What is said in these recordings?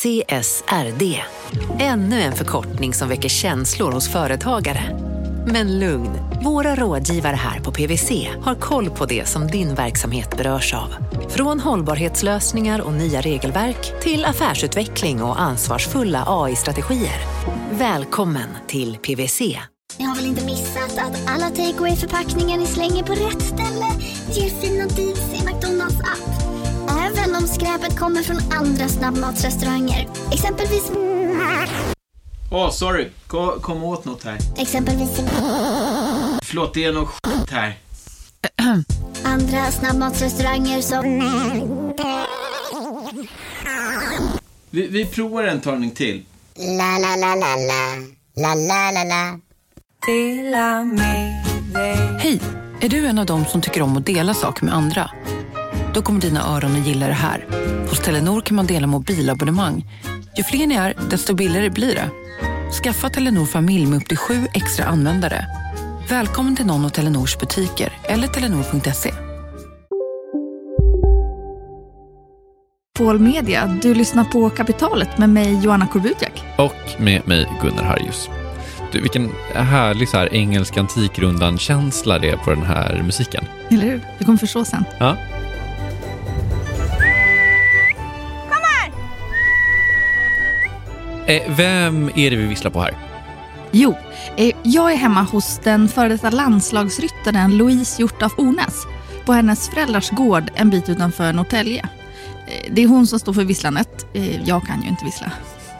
CSRD. Ännu en förkortning som väcker känslor hos företagare. Men lugn, våra rådgivare här på PWC har koll på det som din verksamhet berörs av. Från hållbarhetslösningar och nya regelverk till affärsutveckling och ansvarsfulla AI-strategier. Välkommen till PWC. Ni har väl inte missat att alla takeaway förpackningar ni slänger på rätt ställe ger fina deals i McDonalds app. Om skräpet kommer från andra snabbmatsrestauranger. Exempelvis... Åh, oh, sorry. Kom, kom åt något här. Exempelvis... Förlåt, det är något skit här. Andra snabbmatsrestauranger som... Vi, vi provar en talning till. La, la, la, la, la. La, la, la, la. Hej! Är du en av dem som tycker om att dela saker med andra? Då kommer dina öron att gilla det här. Hos Telenor kan man dela mobilabonnemang. Ju fler ni är, desto billigare blir det. Skaffa Telenor familj med upp till sju extra användare. Välkommen till någon av Telenors butiker eller telenor.se. Paul Media. Du lyssnar på Kapitalet med mig Joanna Korbutiak. Och med mig Gunnar Harjus. Du, vilken härlig så här, engelsk antikrundan-känsla det är på den här musiken. Eller hur? Du kommer förstå sen. Ja. Eh, vem är det vi visslar på här? Jo, eh, jag är hemma hos den före detta landslagsryttaren Louise Hjort af Ornäs på hennes föräldrars gård en bit utanför Norrtälje. Eh, det är hon som står för visslandet. Eh, jag kan ju inte vissla.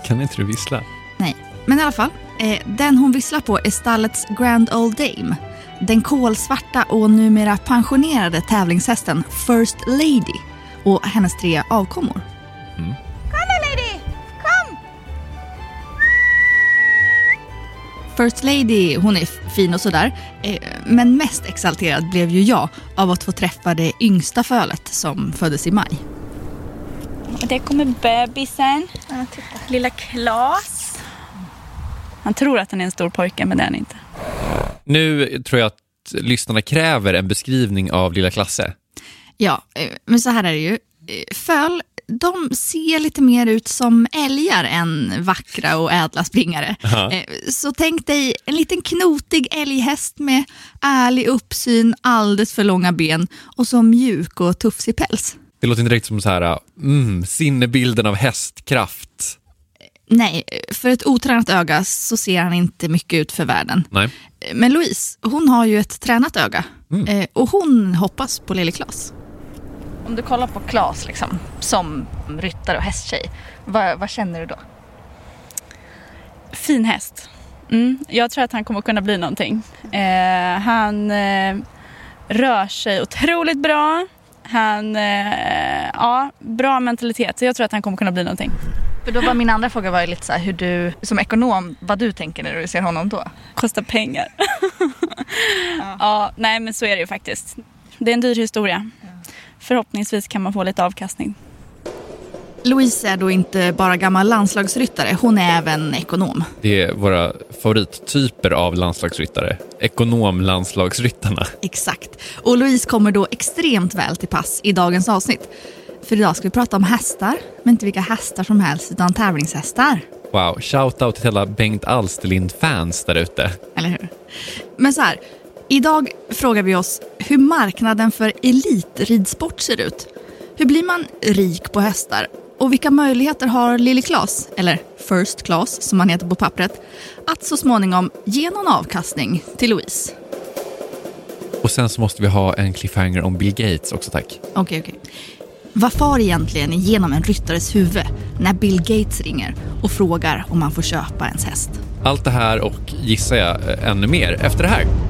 Kan inte du vissla? Nej, men i alla fall. Eh, den hon visslar på är stallets Grand Old Dame. Den kolsvarta och numera pensionerade tävlingshästen First Lady och hennes tre avkommor. Mm. First Lady, hon är fin och sådär. Eh, Men mest exalterad blev ju jag av att få träffa det yngsta fölet som föddes i maj. Och där kommer bebisen. Lilla Klas. Han tror att han är en stor pojke, men det är han inte. Nu tror jag att lyssnarna kräver en beskrivning av lilla Klasse. Ja, eh, men så här är det ju. Eh, Föl, de ser lite mer ut som älgar än vackra och ädla springare. Ja. Eh, Så tänk dig en liten knotig älghäst med ärlig uppsyn, alldeles för långa ben och så mjuk och tufsig päls. Det låter inte riktigt som så här, mm, sinnebilden av hästkraft. Nej, för ett otränat öga så ser han inte mycket ut för världen. Nej. Men Louise, hon har ju ett tränat öga. Eh, Och hon hoppas på lille Klas. Om du kollar på Klas liksom, som ryttare och hästtjej, vad, vad känner du då? Fin häst. Mm, jag tror att han kommer kunna bli någonting. Eh, han eh, rör sig otroligt bra. Han, eh, ja, bra mentalitet. Så jag tror att han kommer kunna bli någonting. För då var min andra fråga var ju lite så här hur du som ekonom, vad du tänker när du ser honom då? Kostar pengar. ja. nej men så är det ju faktiskt. Det är en dyr historia. Förhoppningsvis kan man få lite avkastning. Louise är då inte bara gammal landslagsryttare, hon är även ekonom. Det är våra favorittyper av landslagsryttare. Ekonomlandslagsryttarna. Exakt. Och Louise kommer då extremt väl till pass i dagens avsnitt. För idag ska vi prata om hästar, men inte vilka hästar som helst, utan tävlingshästar. Wow, shout-out till alla Bengt Alsterlind-fans där ute. Eller hur? Men så här, idag frågar vi oss hur marknaden för elitridsport ser ut. Hur blir man rik på hästar? Och vilka möjligheter har Lille Klas, eller First Class som han heter på pappret, att så småningom ge någon avkastning till Louise? Och sen så måste vi ha en cliffhanger om Bill Gates också tack. Okej, okej. Vad far egentligen igenom en ryttares huvud när Bill Gates ringer och frågar om man får köpa ens häst? Allt det här och gissar jag ännu mer efter det här.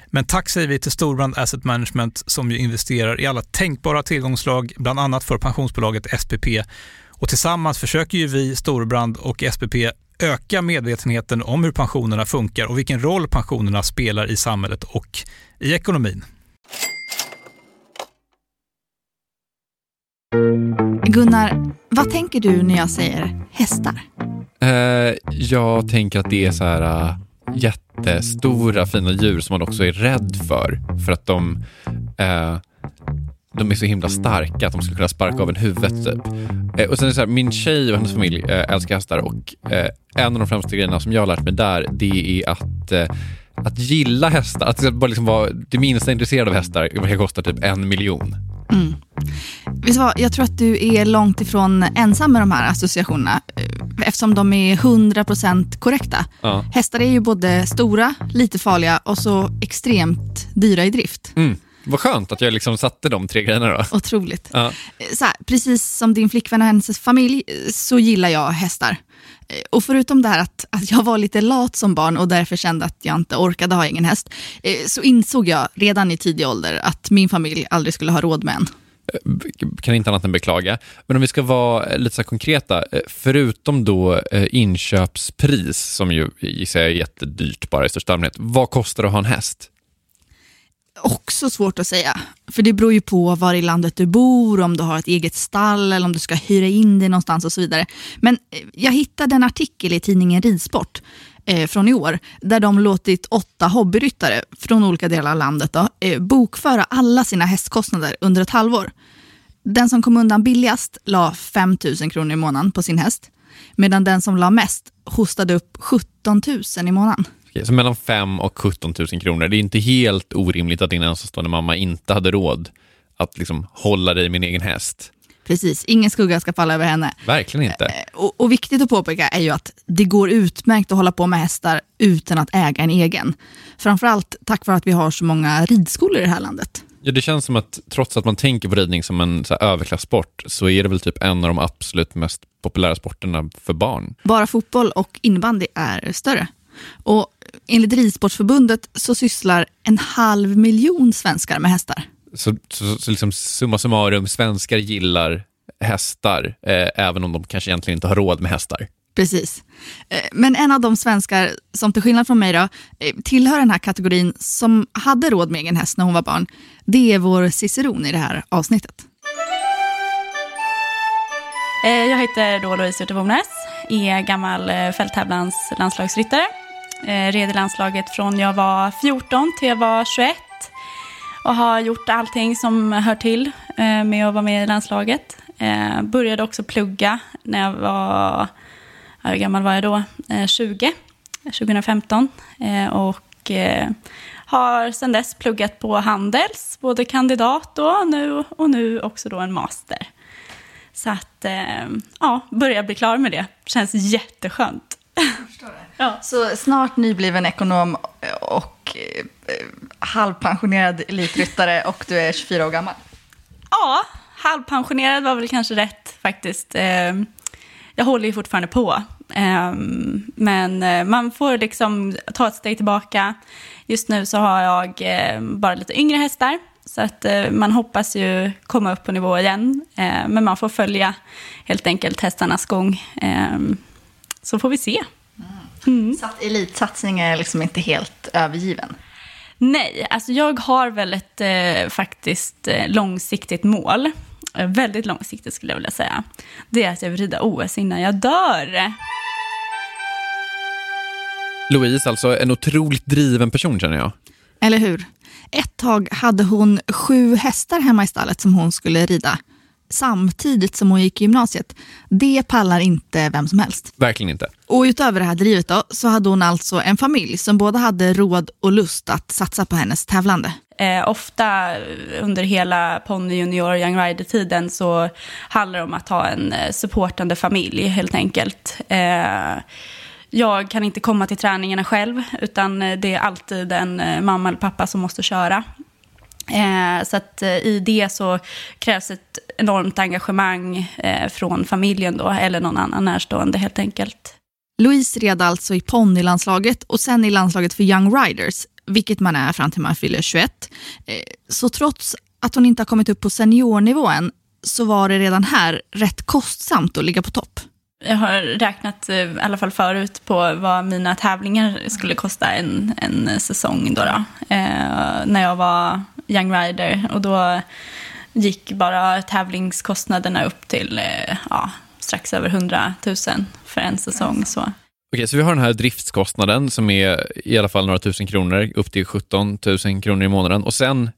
Men tack säger vi till Storbrand Asset Management som ju investerar i alla tänkbara tillgångslag, bland annat för pensionsbolaget SPP. Och tillsammans försöker ju vi, Storbrand och SPP, öka medvetenheten om hur pensionerna funkar och vilken roll pensionerna spelar i samhället och i ekonomin. Gunnar, vad tänker du när jag säger hästar? Eh, jag tänker att det är så här uh, jättestora fina djur som man också är rädd för. För att de, eh, de är så himla starka att de skulle kunna sparka av en huvudet. Typ. Eh, och sen är det så här, min tjej och hennes familj eh, älskar hästar och eh, en av de främsta grejerna som jag har lärt mig där, det är att eh, att gilla hästar, att bara liksom vara det minsta intresserad av hästar det kosta typ en miljon. Mm. Vet vad, jag tror att du är långt ifrån ensam med de här associationerna eftersom de är 100% korrekta. Ja. Hästar är ju både stora, lite farliga och så extremt dyra i drift. Mm. Vad skönt att jag liksom satte de tre grejerna då. Otroligt. Ja. Så här, precis som din flickvän och hennes familj så gillar jag hästar. Eh, och förutom det här att, att jag var lite lat som barn och därför kände att jag inte orkade ha egen häst, eh, så insåg jag redan i tidig ålder att min familj aldrig skulle ha råd med en. Eh, kan inte annat än beklaga. Men om vi ska vara lite så här konkreta, förutom då inköpspris, som ju gissar jag är jättedyrt bara i största allmänhet, vad kostar det att ha en häst? Också svårt att säga, för det beror ju på var i landet du bor, om du har ett eget stall eller om du ska hyra in dig någonstans och så vidare. Men eh, jag hittade en artikel i tidningen Ridsport eh, från i år, där de låtit åtta hobbyryttare från olika delar av landet då, eh, bokföra alla sina hästkostnader under ett halvår. Den som kom undan billigast la 5 000 kronor i månaden på sin häst, medan den som la mest hostade upp 17 000 i månaden. Okej, Så mellan 5 och 17 000 kronor. Det är inte helt orimligt att din ensamstående mamma inte hade råd att liksom hålla dig med en egen häst. Precis, ingen skugga ska falla över henne. Verkligen inte. Och, och viktigt att påpeka är ju att det går utmärkt att hålla på med hästar utan att äga en egen. Framförallt tack vare att vi har så många ridskolor i det här landet. Ja, det känns som att trots att man tänker på ridning som en så överklassport så är det väl typ en av de absolut mest populära sporterna för barn. Bara fotboll och innebandy är större. Och enligt Ridsportförbundet så sysslar en halv miljon svenskar med hästar. Så, så, så liksom summa summarum, svenskar gillar hästar, eh, även om de kanske egentligen inte har råd med hästar. Precis. Eh, Men en av de svenskar som till skillnad från mig då, eh, tillhör den här kategorin som hade råd med egen häst när hon var barn, det är vår ciceron i det här avsnittet. Eh, Jag heter då Louise Utterbornäs, är gammal fälttävlans landslagsryttare. Eh, Red i landslaget från jag var 14 till jag var 21. Och har gjort allting som hör till eh, med att vara med i landslaget. Eh, Började också plugga när jag var, hur gammal var jag då? Eh, 20, 2015. Eh, och eh, har sedan dess pluggat på Handels, både kandidat då, nu, och nu också då en master. Så att, eh, ja, börjar bli klar med det. Känns jätteskönt. Ja. Så snart nybliven ekonom och eh, halvpensionerad elitryttare och du är 24 år gammal. Ja, halvpensionerad var väl kanske rätt faktiskt. Eh, Jag håller ju fortfarande på. Eh, Men man får liksom ta ett steg tillbaka. Just nu så har jag eh, bara lite yngre hästar. Så att eh, man hoppas ju komma upp på nivå igen. Eh, Men man får följa helt enkelt hästarnas gång. Så får vi se. Så att elitsatsning är liksom inte helt övergiven. Nej, alltså jag har väl ett eh, faktiskt eh, långsiktigt mål. Eh, väldigt långsiktigt skulle jag vilja säga. Det är att jag vill rida OS innan jag dör. Louise, alltså en otroligt driven person känner jag. Eller hur? Ett tag hade hon sju hästar hemma i stallet som hon skulle rida samtidigt som hon gick i gymnasiet. Det pallar inte vem som helst. Verkligen inte. Och utöver det här drivet då, så hade hon alltså en familj som både hade råd och lust att satsa på hennes tävlande. Eh, ofta under hela ponny junior young rider-tiden så handlar det om att ha en eh, supportande familj helt enkelt. Eh, jag kan inte komma till träningarna själv, utan eh, det är alltid en eh, mamma eller pappa som måste köra. Eh, så att eh, i det så krävs ett enormt engagemang eh, från familjen då, eller någon annan närstående helt enkelt. Louise red alltså i ponnylandslaget och sen i landslaget för Young Riders, vilket man är fram till man fyller 21. Eh, så trots att hon inte har kommit upp på seniornivå än, så var det redan här rätt kostsamt att ligga på topp. Jag har räknat, eh, i alla fall förut, på vad mina tävlingar skulle kosta en, en säsong. Då, då eh, när jag var young rider. Och då gick bara tävlingskostnaderna upp till eh, ja, strax över 100 000 för en säsong. Så. Okej, så vi har den här driftskostnaden som är i alla fall några tusen kronor, upp till 17 000 kronor i månaden. Och sen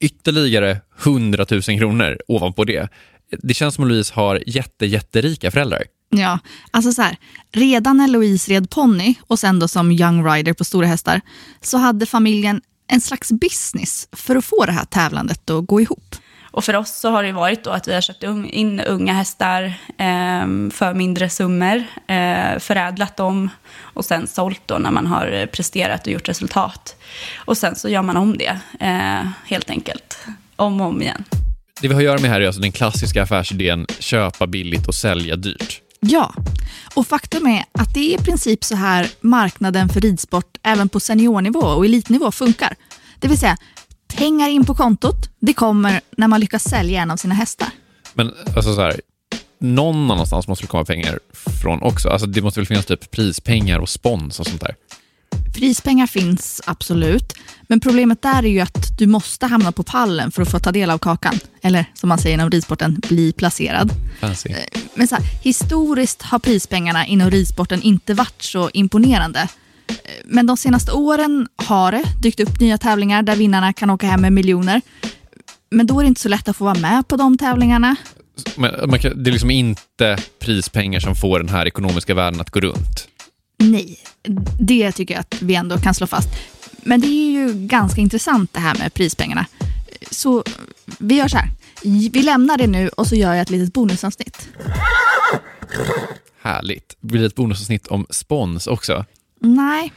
ytterligare 100 000 kronor ovanpå det. Det känns som att Louise har jätte, jätterika föräldrar. Ja, alltså så här, redan när Louise red ponny och sen då som young rider på stora hästar så hade familjen en slags business för att få det här tävlandet att gå ihop. Och för oss så har det varit då att vi har köpt in unga hästar eh, för mindre summor, eh, förädlat dem och sen sålt då när man har presterat och gjort resultat. Och sen så gör man om det eh, helt enkelt, om och om igen. Det vi har att göra med här är alltså den klassiska affärsidén köpa billigt och sälja dyrt. Ja, och faktum är att det är i princip så här marknaden för ridsport även på seniornivå och elitnivå funkar. Det vill säga, pengar in på kontot, det kommer när man lyckas sälja en av sina hästar. Men alltså så här, någon annanstans måste det komma pengar från också. Alltså det måste väl finnas typ prispengar och spons och sånt där. Prispengar finns absolut, men problemet där är ju att du måste hamna på pallen för att få ta del av kakan. Eller som man säger inom ridsporten, bli placerad. Fancy. Eh, men så här, historiskt har prispengarna inom ridsporten inte varit så imponerande. Eh, men de senaste åren har det dykt upp nya tävlingar där vinnarna kan åka hem med miljoner. Men då är det inte så lätt att få vara med på de tävlingarna. Men, det är liksom inte prispengar som får den här ekonomiska världen att gå runt. Nej, det tycker jag att vi ändå kan slå fast. Men det är ju ganska intressant det här med prispengarna. Så vi gör så här. Vi lämnar det nu och så gör jag ett litet bonusavsnitt. Härligt. Blir det ett bonusavsnitt om spons också? Nej,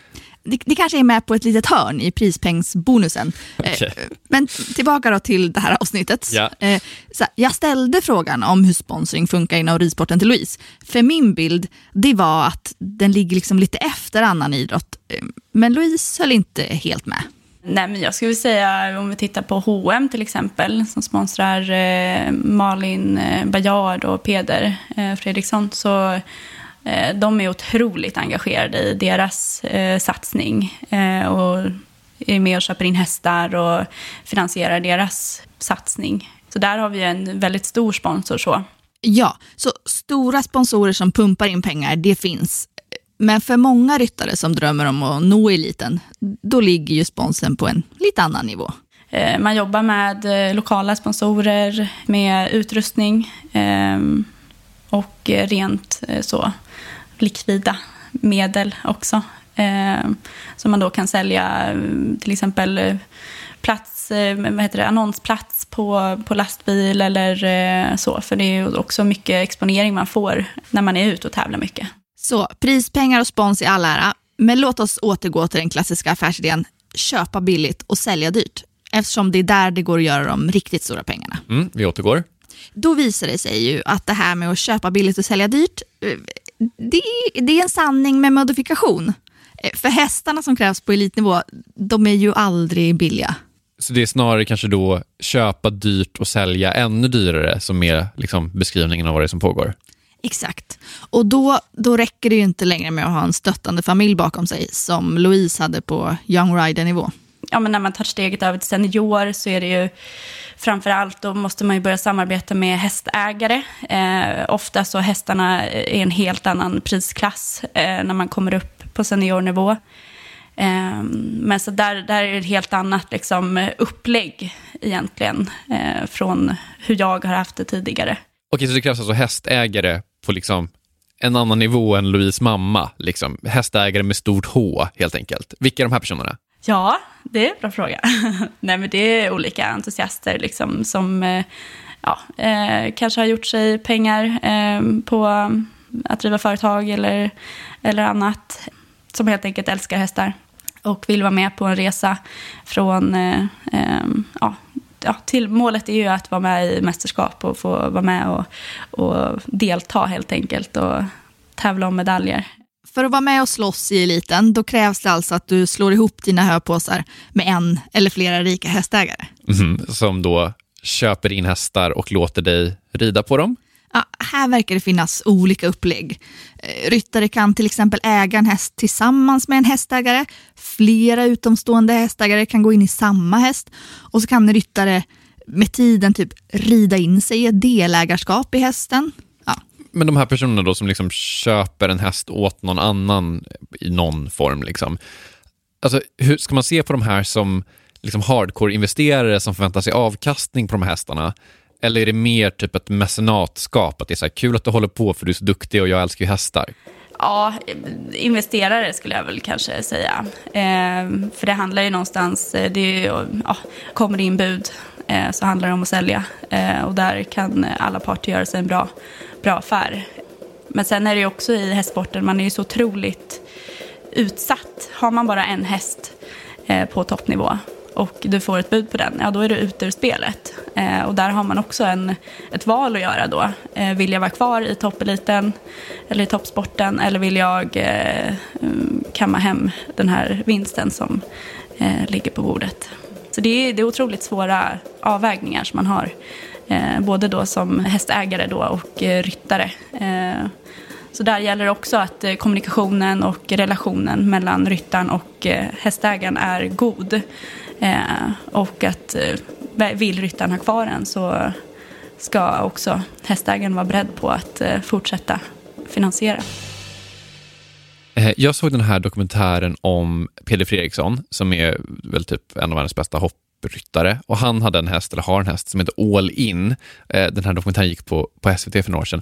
det, det, kanske är med på ett litet hörn i prispengsbonusen. Okay. Eh, men tillbaka då till det här avsnittet. Ja. Eh, så jag ställde frågan om hur sponsring funkar inom ridsporten till Louise. För min bild, det var att den ligger liksom lite efter annan idrott. Eh, men Louise höll inte helt med. Nej, men jag skulle säga om vi tittar på H&M till exempel som sponsrar eh, Malin eh, Bajard och Peder eh, Fredriksson så de är otroligt engagerade i deras eh, satsning eh, och är med och köper in hästar och finansierar deras satsning. Så där har vi en väldigt stor sponsor. så. Ja, så stora sponsorer som pumpar in pengar, det finns. Men för många ryttare som drömmer om att nå eliten, då ligger ju sponsen på en lite annan nivå. Man jobbar med lokala sponsorer, med utrustning och rent så likvida medel också. Eh, som man då kan sälja till exempel eh, plats, eh, vad heter det, annonsplats på, på lastbil eller eh, så. För det är ju också mycket exponering man får när man är ute och tävlar mycket. Så prispengar och spons i all ära, men låt oss återgå till den klassiska affärsidén köpa billigt och sälja dyrt. Eftersom det är där det går att göra de riktigt stora pengarna. Mm, vi återgår. Då visar det sig ju att det här med att köpa billigt och sälja dyrt, det, det är en sanning med modifikation. Eh, för hästarna som krävs på elitnivå, de är ju aldrig billiga. Så det är snarare kanske då köpa dyrt och sälja ännu dyrare som är liksom beskrivningen av vad det är som pågår? Exakt. Och då, då räcker det ju inte längre med att ha en stöttande familj bakom sig som Louise hade på Young Rider-nivå. Ja, men när man tar steget över till senior så är det ju framför allt då måste man ju börja samarbeta med hästägare. Eh, ofta så hästarna är en helt annan prisklass eh, när man kommer upp på seniornivå. Eh, men så där, där är det ett helt annat liksom, upplägg egentligen eh, från hur jag har haft det tidigare. Okej, så det krävs alltså hästägare på liksom en annan nivå än Louise mamma, liksom. hästägare med stort H helt enkelt. Vilka är de här personerna? Ja, det är en bra fråga. Nej, men det är olika entusiaster liksom, som eh, ja, eh, kanske har gjort sig pengar eh, på att driva företag eller, eller annat. Som helt enkelt älskar hästar och vill vara med på en resa från eh, eh, ja, till målet är ju att vara med i mästerskap och få vara med och, och delta helt enkelt och tävla om medaljer. För att vara med och slåss i eliten, då krävs det alltså att du slår ihop dina höpåsar med en eller flera rika hästägare. Mm, som då köper in hästar och låter dig rida på dem? Ja, här verkar det finnas olika upplägg. Eh, ryttare kan till exempel äga en häst tillsammans med en hästägare. Flera utomstående hästägare kan gå in i samma häst. Och så kan ryttare med tiden typ rida in sig i ett delägarskap i hästen. Men de här personerna då som liksom köper en häst åt någon annan i någon form, liksom. Alltså, hur ska man se på de här som liksom hardcore-investerare som förväntar sig avkastning på de här hästarna? Eller är det mer typ ett mecenatskap, att det är så här, kul att du håller på för du är så duktig och jag älskar ju hästar? Ja, investerare skulle jag väl kanske säga. Eh, för det handlar ju någonstans, eh, det är ju, ja, kommer det in bud eh, så handlar det om att sälja. Eh, och där kan alla parter göra sig en bra, bra affär. Men sen är det ju också i hästsporten, man är ju så otroligt utsatt. Har man bara en häst eh, på toppnivå och du får ett bud på den, ja då är du ute ur spelet. Eh, och där har man också en, ett val att göra då. Eh, vill jag vara kvar i toppeliten eller i toppsporten eller vill jag eh, mm, kamma hem den här vinsten som eh, ligger på bordet. Så det är, det är otroligt svåra avvägningar som man har. Eh, både då som hästägare då och eh, ryttare. Eh, så där gäller det också att kommunikationen och relationen mellan ryttaren och hästägaren är god. Och att vill ryttaren ha kvar den så ska också hästägaren vara beredd på att fortsätta finansiera. Jag såg den här dokumentären om Peder Fredriksson som är väl typ en av världens bästa ryttare och han hade en häst, eller har en häst, som heter All In. Eh, den här dokumentären gick på, på SVT för några år sedan.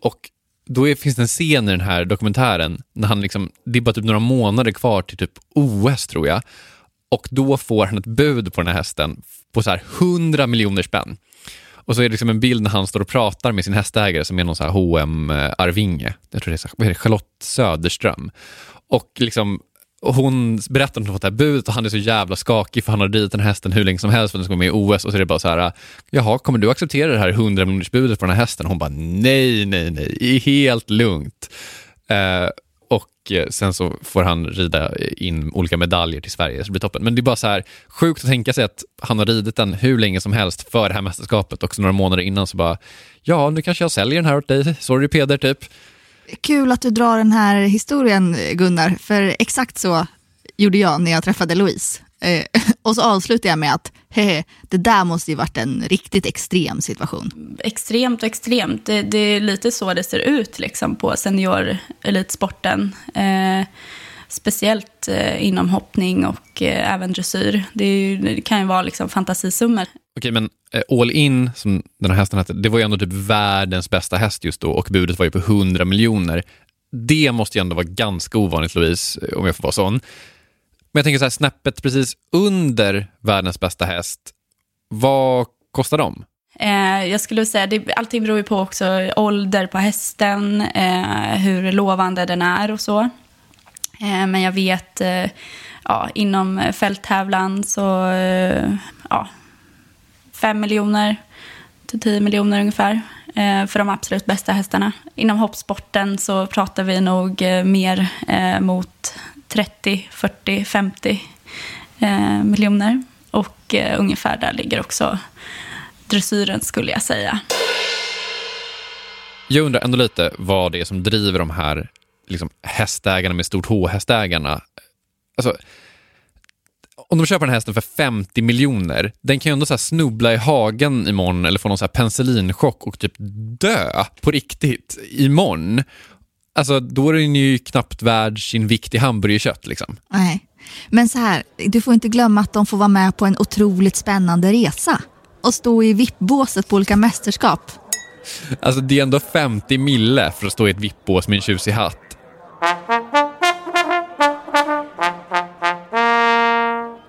Och då är, finns det en scen i den här dokumentären när han liksom, det är bara typ några månader kvar till typ OS tror jag och då får han ett bud på den här hästen på så här 100 miljoner spänn. Och så är det liksom en bild när han står och pratar med sin hästägare som är någon så här hm arvinge Jag tror det är, så, vad är det, Charlotte Söderström. Och liksom hon berättar att hon fått det här budet och han är så jävla skakig för han har ridit den här hästen hur länge som helst för att den ska vara med i OS och så är det bara så här, jaha, kommer du acceptera det här 100 miljoners budet på den här hästen? Och hon bara, nej, nej, nej, helt lugnt. Eh, och eh, sen så får han rida in olika medaljer till Sverige, så det blir toppen. Men det är bara så här sjukt att tänka sig att han har ridit den hur länge som helst för det här mästerskapet och så några månader innan så bara, ja, nu kanske jag säljer den här åt dig, sorry Peder, typ. Kul att du drar den här historien, Gunnar, för exakt så gjorde jag när jag träffade Louise. Eh, och så avslutar jag med att hehe, det där måste ju varit en riktigt extrem situation. Extremt och extremt. Det, det är lite så det ser ut liksom, på seniorelitsporten. Eh, speciellt eh, inom hoppning och eh, även dressyr. Det, ju, det, kan ju vara liksom, fantasisummor. Okej, men eh, All In, som den här hästen hette, det var ju ändå typ världens bästa häst just då och budet var ju på 100 miljoner. Det måste ju ändå vara ganska ovanligt, Louise, om jag får vara sån. Men jag tänker så här, snäppet precis under världens bästa häst, vad kostar de? Eh, jag skulle säga, det, allting beror ju på också ålder på hästen, eh, hur lovande den är och så. Eh, men jag vet, eh, ja, inom eh, fälttävlan så, ja, 5 miljoner till 10 miljoner ungefär för de absolut bästa hästarna. Inom hoppsporten så pratar vi nog mer mot 30, 40, 50 miljoner. Och ungefär där ligger också dressyren skulle jag säga. Jag undrar ändå lite vad det är som driver de här liksom, hästägarna med stort H-hästägarna. Alltså, om de köper den här hästen för 50 miljoner, den kan ju ändå så snubbla i hagen imorgon eller få någon så här penicillinchock och typ dö på riktigt imorgon. Alltså, då är den ju knappt värd sin vikt i hamburgerkött. Liksom. Nej. Men så här, du får inte glömma att de får vara med på en otroligt spännande resa och stå i vippbåset på olika mästerskap. Alltså, det är ändå 50 mille för att stå i ett vippbås med en tjusig hatt.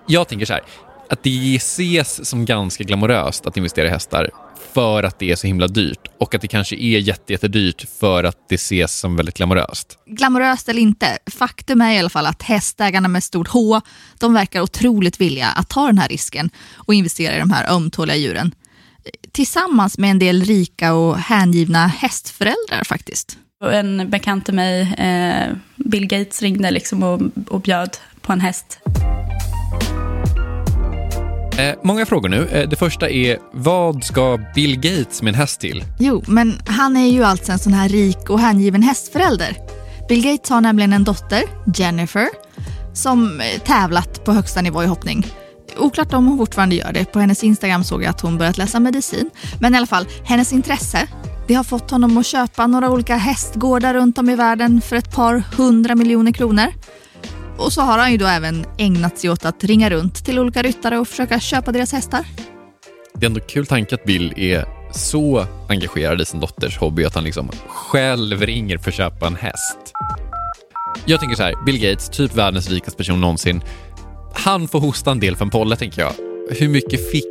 Jag tänker så här, att det ses som ganska glamoröst att investera i hästar för att det är så himla dyrt och att det kanske är jättedyrt för att det ses som väldigt glamoröst. Glamoröst eller inte, faktum är i alla fall att hästägarna med stort H, de verkar otroligt villiga att ta den här risken och investera i de här ömtåliga djuren. Tillsammans med en del rika och hängivna hästföräldrar faktiskt. En bekant till mig, eh, Bill Gates, ringde liksom och, och bjöd på en häst. Eh, många frågor nu. Eh, det första är, vad ska Bill Gates med en häst till? Jo, men han är ju alltså en sån här rik och hängiven hästförälder. Bill Gates har nämligen en dotter, Jennifer, som eh, tävlat på högsta nivå i hoppning. Oklart om hon fortfarande gör det. På hennes Instagram såg jag att hon börjat läsa medicin. Men i alla fall, hennes intresse det har fått honom att köpa några olika hästgårdar runt om i världen för ett par hundra miljoner kronor. Och så har han ju då även ägnat sig åt att ringa runt till olika ryttare och försöka köpa deras hästar. Det är ändå kul tanke att Bill är så engagerad i sin dotters hobby att han liksom själv ringer för att köpa en häst. Jag tänker så här, Bill Gates, typ världens rikaste person någonsin. Han får hosta en del för en polle, tänker jag. Hur mycket fick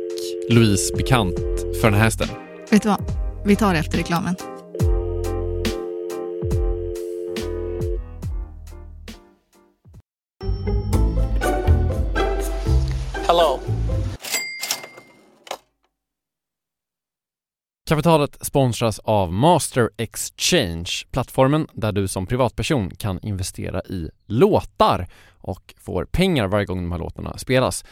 Louise bekant för den här hästen? Vet du vad? Vi tar det efter reklamen. Hello. Kapitalet sponsras av Master Exchange, plattformen där du som privatperson kan investera i låtar och får pengar varje gång de här låtarna spelas.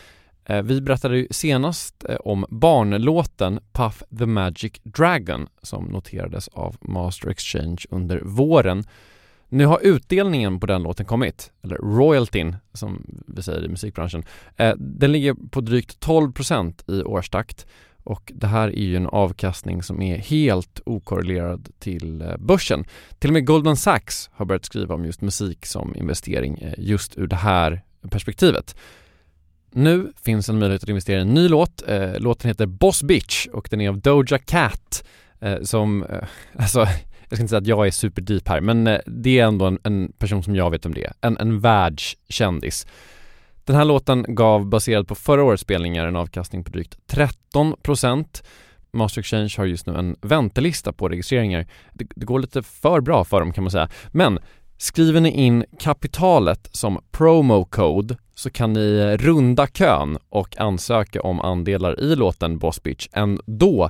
Eh, vi berättade ju senast eh, om barnlåten Puff the Magic Dragon som noterades av Master Exchange under våren. Nu har utdelningen på den låten kommit, eller royaltyn som vi säger i musikbranschen. Eh, den ligger på drygt 12% i årstakt och det här är ju en avkastning som är helt okorrelerad till eh, börsen. Till och med Goldman Sachs har börjat skriva om just musik som investering eh, just ur det här perspektivet. Nu finns en möjlighet att investera i en ny låt. Låten heter Boss Bitch och den är av Doja Cat som, alltså jag ska inte säga att jag är superdeep här men eh, det är ändå en, en, person som jag vet om det är. En, en världskändis. Den här låten gav baserad på förra årets spelningar en avkastning på drygt 13% Master Exchange har just nu en väntelista på registreringar. Det, det går lite för bra för dem kan man säga. Men Skriver ni in kapitalet som promo code så kan ni eh, runda kön och ansöka om andelar i låten Boss Bitch ändå.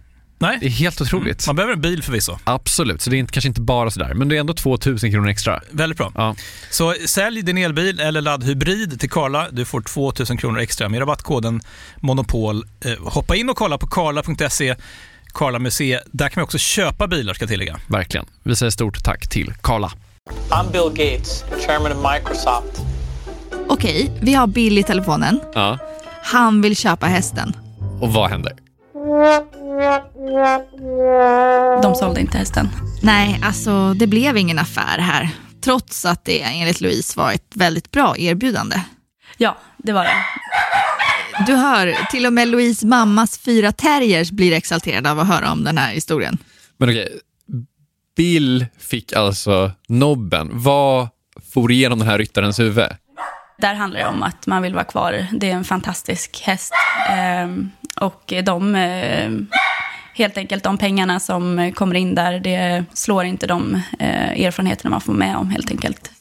Nej. Det är helt otroligt. Man behöver en bil förvisso. Absolut, så det är inte, kanske inte bara sådär, men det är ändå 2000 kronor extra. Väldigt bra. Ja. Så sälj din elbil eller laddhybrid till Karla. Du får 2000 kronor extra med rabattkoden Monopol. Eh, hoppa in och kolla på karla.se, Karla Museet. Där kan man också köpa bilar ska jag tillägga. Verkligen. Vi säger stort tack till Karla. I'm Bill Gates, chairman of Microsoft. Okej, vi har Bill i telefonen. Ja. Han vill köpa hästen. Och vad händer? De sålde inte hästen. Nej, alltså det blev ingen affär här. Trots att det enligt Louise var ett väldigt bra erbjudande. Ja, det var det. Du hör, till och med Louise mammas fyra terriers blir exalterade av att höra om den här historien. Men okej, Bill fick alltså nobben. Vad for igenom den här ryttarens huvud? Där handlar det om att man vill vara kvar. Det är en fantastisk häst. Ehm, och de, eh, helt enkelt de pengarna som kommer in där, det slår inte de eh, erfarenheterna man får med om helt enkelt.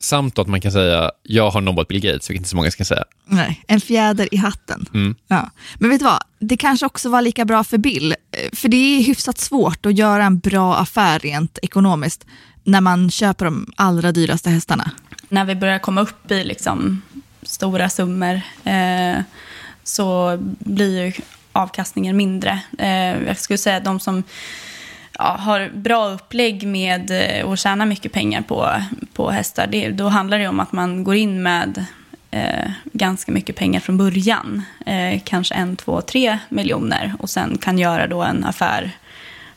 Samt att man kan säga, jag har nobbat Bill Gates, vilket inte så många ska säga. Nej, en fjäder i hatten. Mm. Ja. Men vet du vad, det kanske också var lika bra för Bill. Eh, För det är hyfsat svårt att göra en bra affär rent ekonomiskt när man köper de allra dyraste hästarna. När vi börjar komma upp i liksom stora summor eh, så blir ju avkastningen mindre. Eh, jag skulle säga att de som ja, har bra upplägg med att och tjänar mycket pengar på, på hästar, det, då handlar det om att man går in med eh, ganska mycket pengar från början. Eh, kanske en, två, tre miljoner och sen kan göra då en affär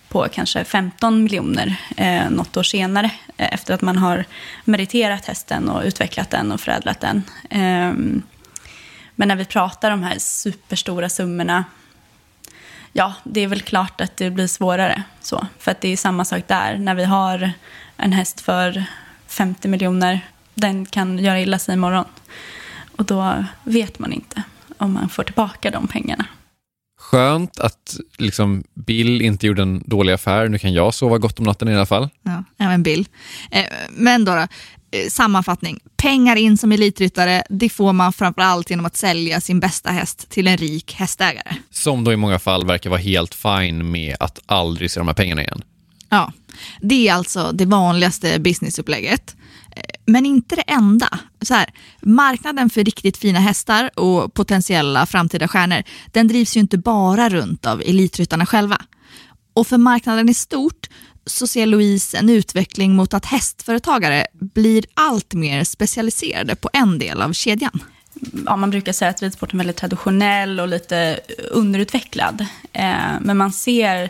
på kanske 15 miljoner eh, något år senare eh, efter att man har meriterat hästen och utvecklat den och förädlat den. Eh, men när vi pratar om de här superstora summorna, ja, det är väl klart att det blir svårare. Så, för att det är samma sak där. När vi har en häst för 50 miljoner, den kan göra illa sig imorgon. Och då vet man inte om man får tillbaka de pengarna. Skönt att liksom Bill inte gjorde en dålig affär. Nu kan jag sova gott om natten i alla fall. Ja, även Bill. Eh, Men då, då eh, sammanfattning. Pengar in som elitryttare, det får man framförallt genom att sälja sin bästa häst till en rik hästägare. Som då i många fall verkar vara helt fine med att aldrig se de här pengarna igen. Ja, det är alltså det vanligaste businessupplägget. Men inte det enda. Så här, marknaden för riktigt fina hästar och potentiella framtida stjärnor, den drivs ju inte bara runt av elitryttarna själva. Och för marknaden i stort så ser Louise en utveckling mot att hästföretagare blir allt mer specialiserade på en del av kedjan. ja, man brukar säga att ridsporten är väldigt traditionell och lite underutvecklad. Eh, men man ser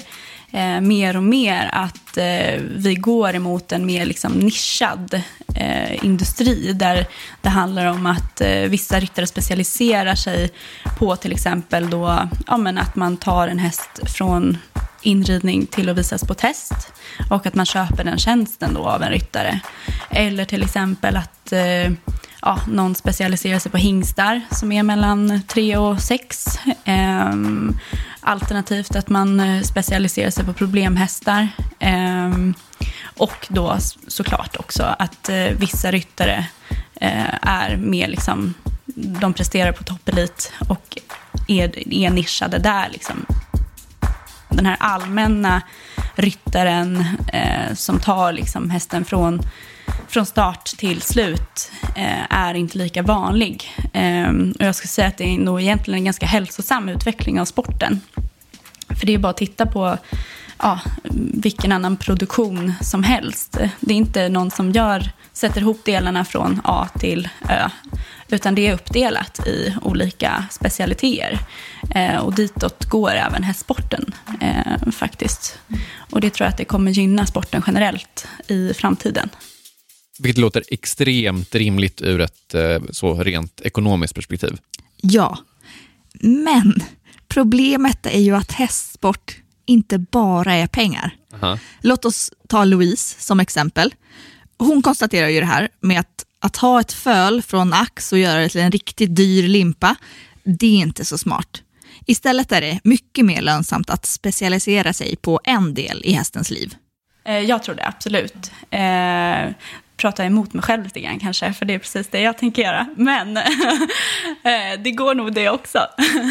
eh, mer och mer att eh, vi går emot en mer liksom, nischad eh, industri där det handlar om att eh, vissa ryttare specialiserar sig på till exempel då, ja, men att man tar en häst från inridning till att visas på test och att man köper den tjänsten då av en ryttare. Eller till exempel att eh, ja, någon specialiserar sig på hingstar som är mellan 3 och 6. Ehm, alternativt att man eh, specialiserar sig på problemhästar. Ehm, och då såklart också att eh, vissa ryttare eh, är mer liksom, de presterar på toppelit och är, är nischade där liksom den här allmänna ryttaren eh, som tar liksom hästen från, från start till slut eh, är inte lika vanlig. Eh, och jag skulle säga att det är nog egentligen en ganska hälsosam utveckling av sporten. För det är bara att titta på ja, vilken annan produktion som helst. Det är inte någon som gör, sätter ihop delarna från A till Ö. Utan det är uppdelat i olika specialiteter. Eh, och ditåt går även hästsporten eh, faktiskt. Och det tror jag att det kommer gynna sporten generellt i framtiden. Vilket låter extremt rimligt ur ett eh, så rent ekonomiskt perspektiv. Ja, men problemet är ju att hästsport inte bara är pengar. Aha. Låt oss ta Louise som exempel. Hon konstaterar ju det här med att, att ha ett föl från ax och göra det till en riktigt dyr limpa, det är inte så smart. Istället är det mycket mer lönsamt att specialisera sig på en del i hästens liv. Eh, jag tror det, absolut. Pratar emot mig själv lite grann kanske, för det är precis det jag tänker göra. Men eh, det går nog det också.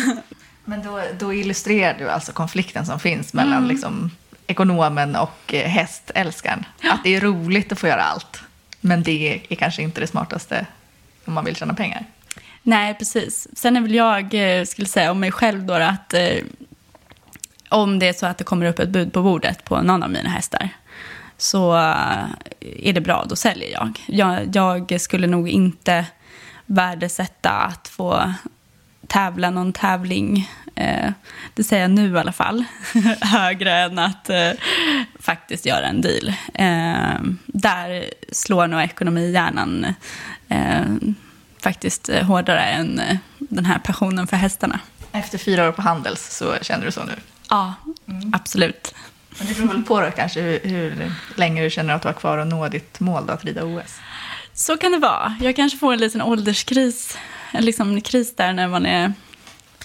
Men då, då illustrerar du alltså konflikten som finns mellan Mm. liksom, ekonomen och eh, hästälskaren. Att det är roligt att få göra allt, men det är kanske inte det smartaste om man vill tjäna pengar. Nej, precis. Sen är väl jag, eh, skulle säga om mig själv då, att eh, om det är så att det kommer upp ett bud på bordet på någon av mina hästar, så eh, är det bra, då säljer jag. Jag, jag skulle nog inte värdesätta att få tävla någon tävling, eh, det säger jag nu i alla fall, högre än att eh, faktiskt göra en deal. Eh, där slår nog ekonomihjärnan eh, faktiskt hårdare än eh, den här passionen för hästarna. Efter fyra år på Handels så känner du så nu? Ja, absolut. Men det beror väl på då kanske hur, hur länge du känner att du har kvar att nå ditt mål då, att rida OS? Så kan det vara. Jag kanske får en liten ålderskris, en liksom en kris där när man är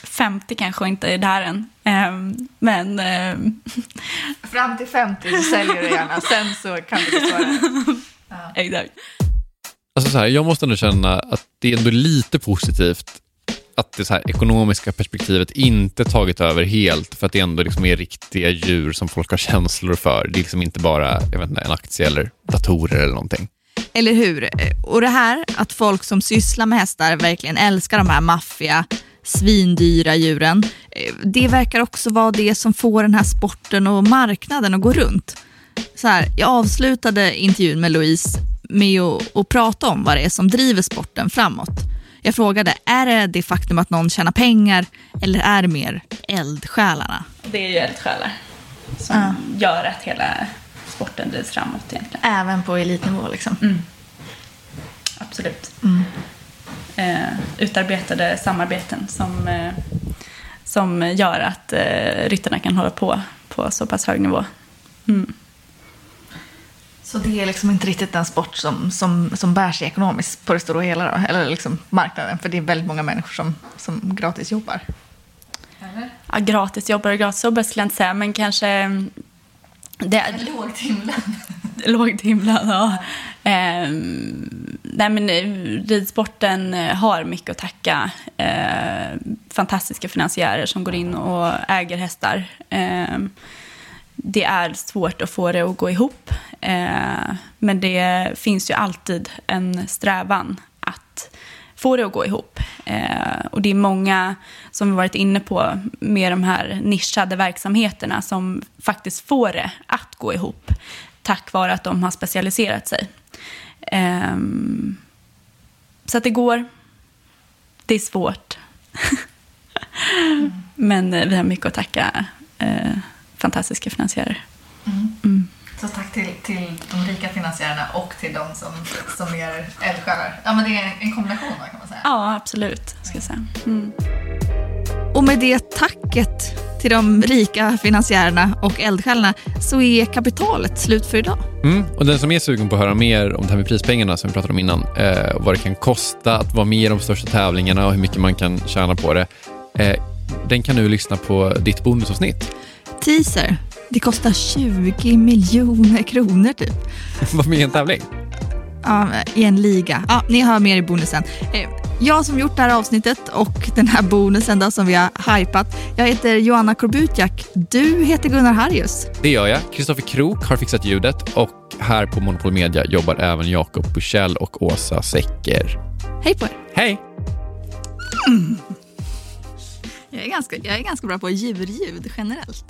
50 kanske och inte är där än. Ehm, Men ehm, Fram till 50 så säljer du gärna, sen så kan du besvara exakt. Alltså så här, jag måste ändå känna att det är ändå lite positivt att det så här ekonomiska perspektivet inte tagit över helt för att det ändå liksom är riktiga djur som folk har känslor för. Det är liksom inte bara jag vet inte, en aktie eller datorer eller någonting. Eller hur? Och det här att folk som sysslar med hästar verkligen älskar de här maffiga, svindyra djuren. Det verkar också vara det som får den här sporten och marknaden att gå runt. Så här, jag avslutade intervjun med Louise med att, att prata om vad det är som driver sporten framåt. Jag frågade, är det det faktum att någon tjänar pengar eller är det mer eldsjälarna? Det är ju eldsjälar som gör att hela sporten drivs framåt egentligen. Även på elitnivå liksom? Absolut. Eh, utarbetade samarbeten som, eh, som gör att eh, ryttarna kan hålla på på så pass hög nivå. Mm. Så det är liksom inte riktigt den sport som, som, som bär sig ekonomiskt på det stora hela då? Eller liksom marknaden, för det är väldigt många människor som, som gratis jobbar. Ja, gratisjobbar och gratisjobbar skulle jag inte säga, men kanske... mm, Det är, Låg timlön. låg timlön, ja. Ehm, nej, men eh, ridsporten eh, har mycket att tacka eh, fantastiska finansiärer som går in och äger hästar. Ehm, det är svårt att få det att gå ihop, eh, men det finns ju alltid en strävan att få det att gå ihop. Eh, och det är många som vi varit inne på med de här nischade verksamheterna som faktiskt får det att gå ihop tack vare att de har specialiserat sig. Eh, så att det går. Det är svårt. Men eh, vi har mycket att tacka eh, fantastiska finansiärer. Så tack till, till de rika finansiärerna och till de som, som är eldsjälar. Ja, men det är en kombination kan man säga. Ja, absolut. Ska jag säga. Mm. Och med det tacket till de rika finansiärerna och eldsjälarna så är kapitalet slut för idag. Mm. Och den som är sugen på att höra mer om det här med prispengarna som vi pratade om innan, eh, vad det kan kosta att vara med i de största tävlingarna och hur mycket man kan tjäna på det, eh, den kan nu lyssna på ditt bonusavsnitt. Teaser. Det kostar 20 miljoner kronor typ. Var med i en tävling. Ja, I en liga. Ja, ni hör mer i bonusen. Eh, Jag som gjort det här avsnittet och den här bonusen då, som vi har hypat. Jag heter Joanna Korbutjak. Du heter Gunnar Harrius. Det gör jag. Kristoffer Krook har fixat ljudet och här på Monopol Media jobbar även Jakob Bursell och Åsa Secker. Hej på er. Hej! Jag är ganska, jag är ganska bra på djurljud generellt.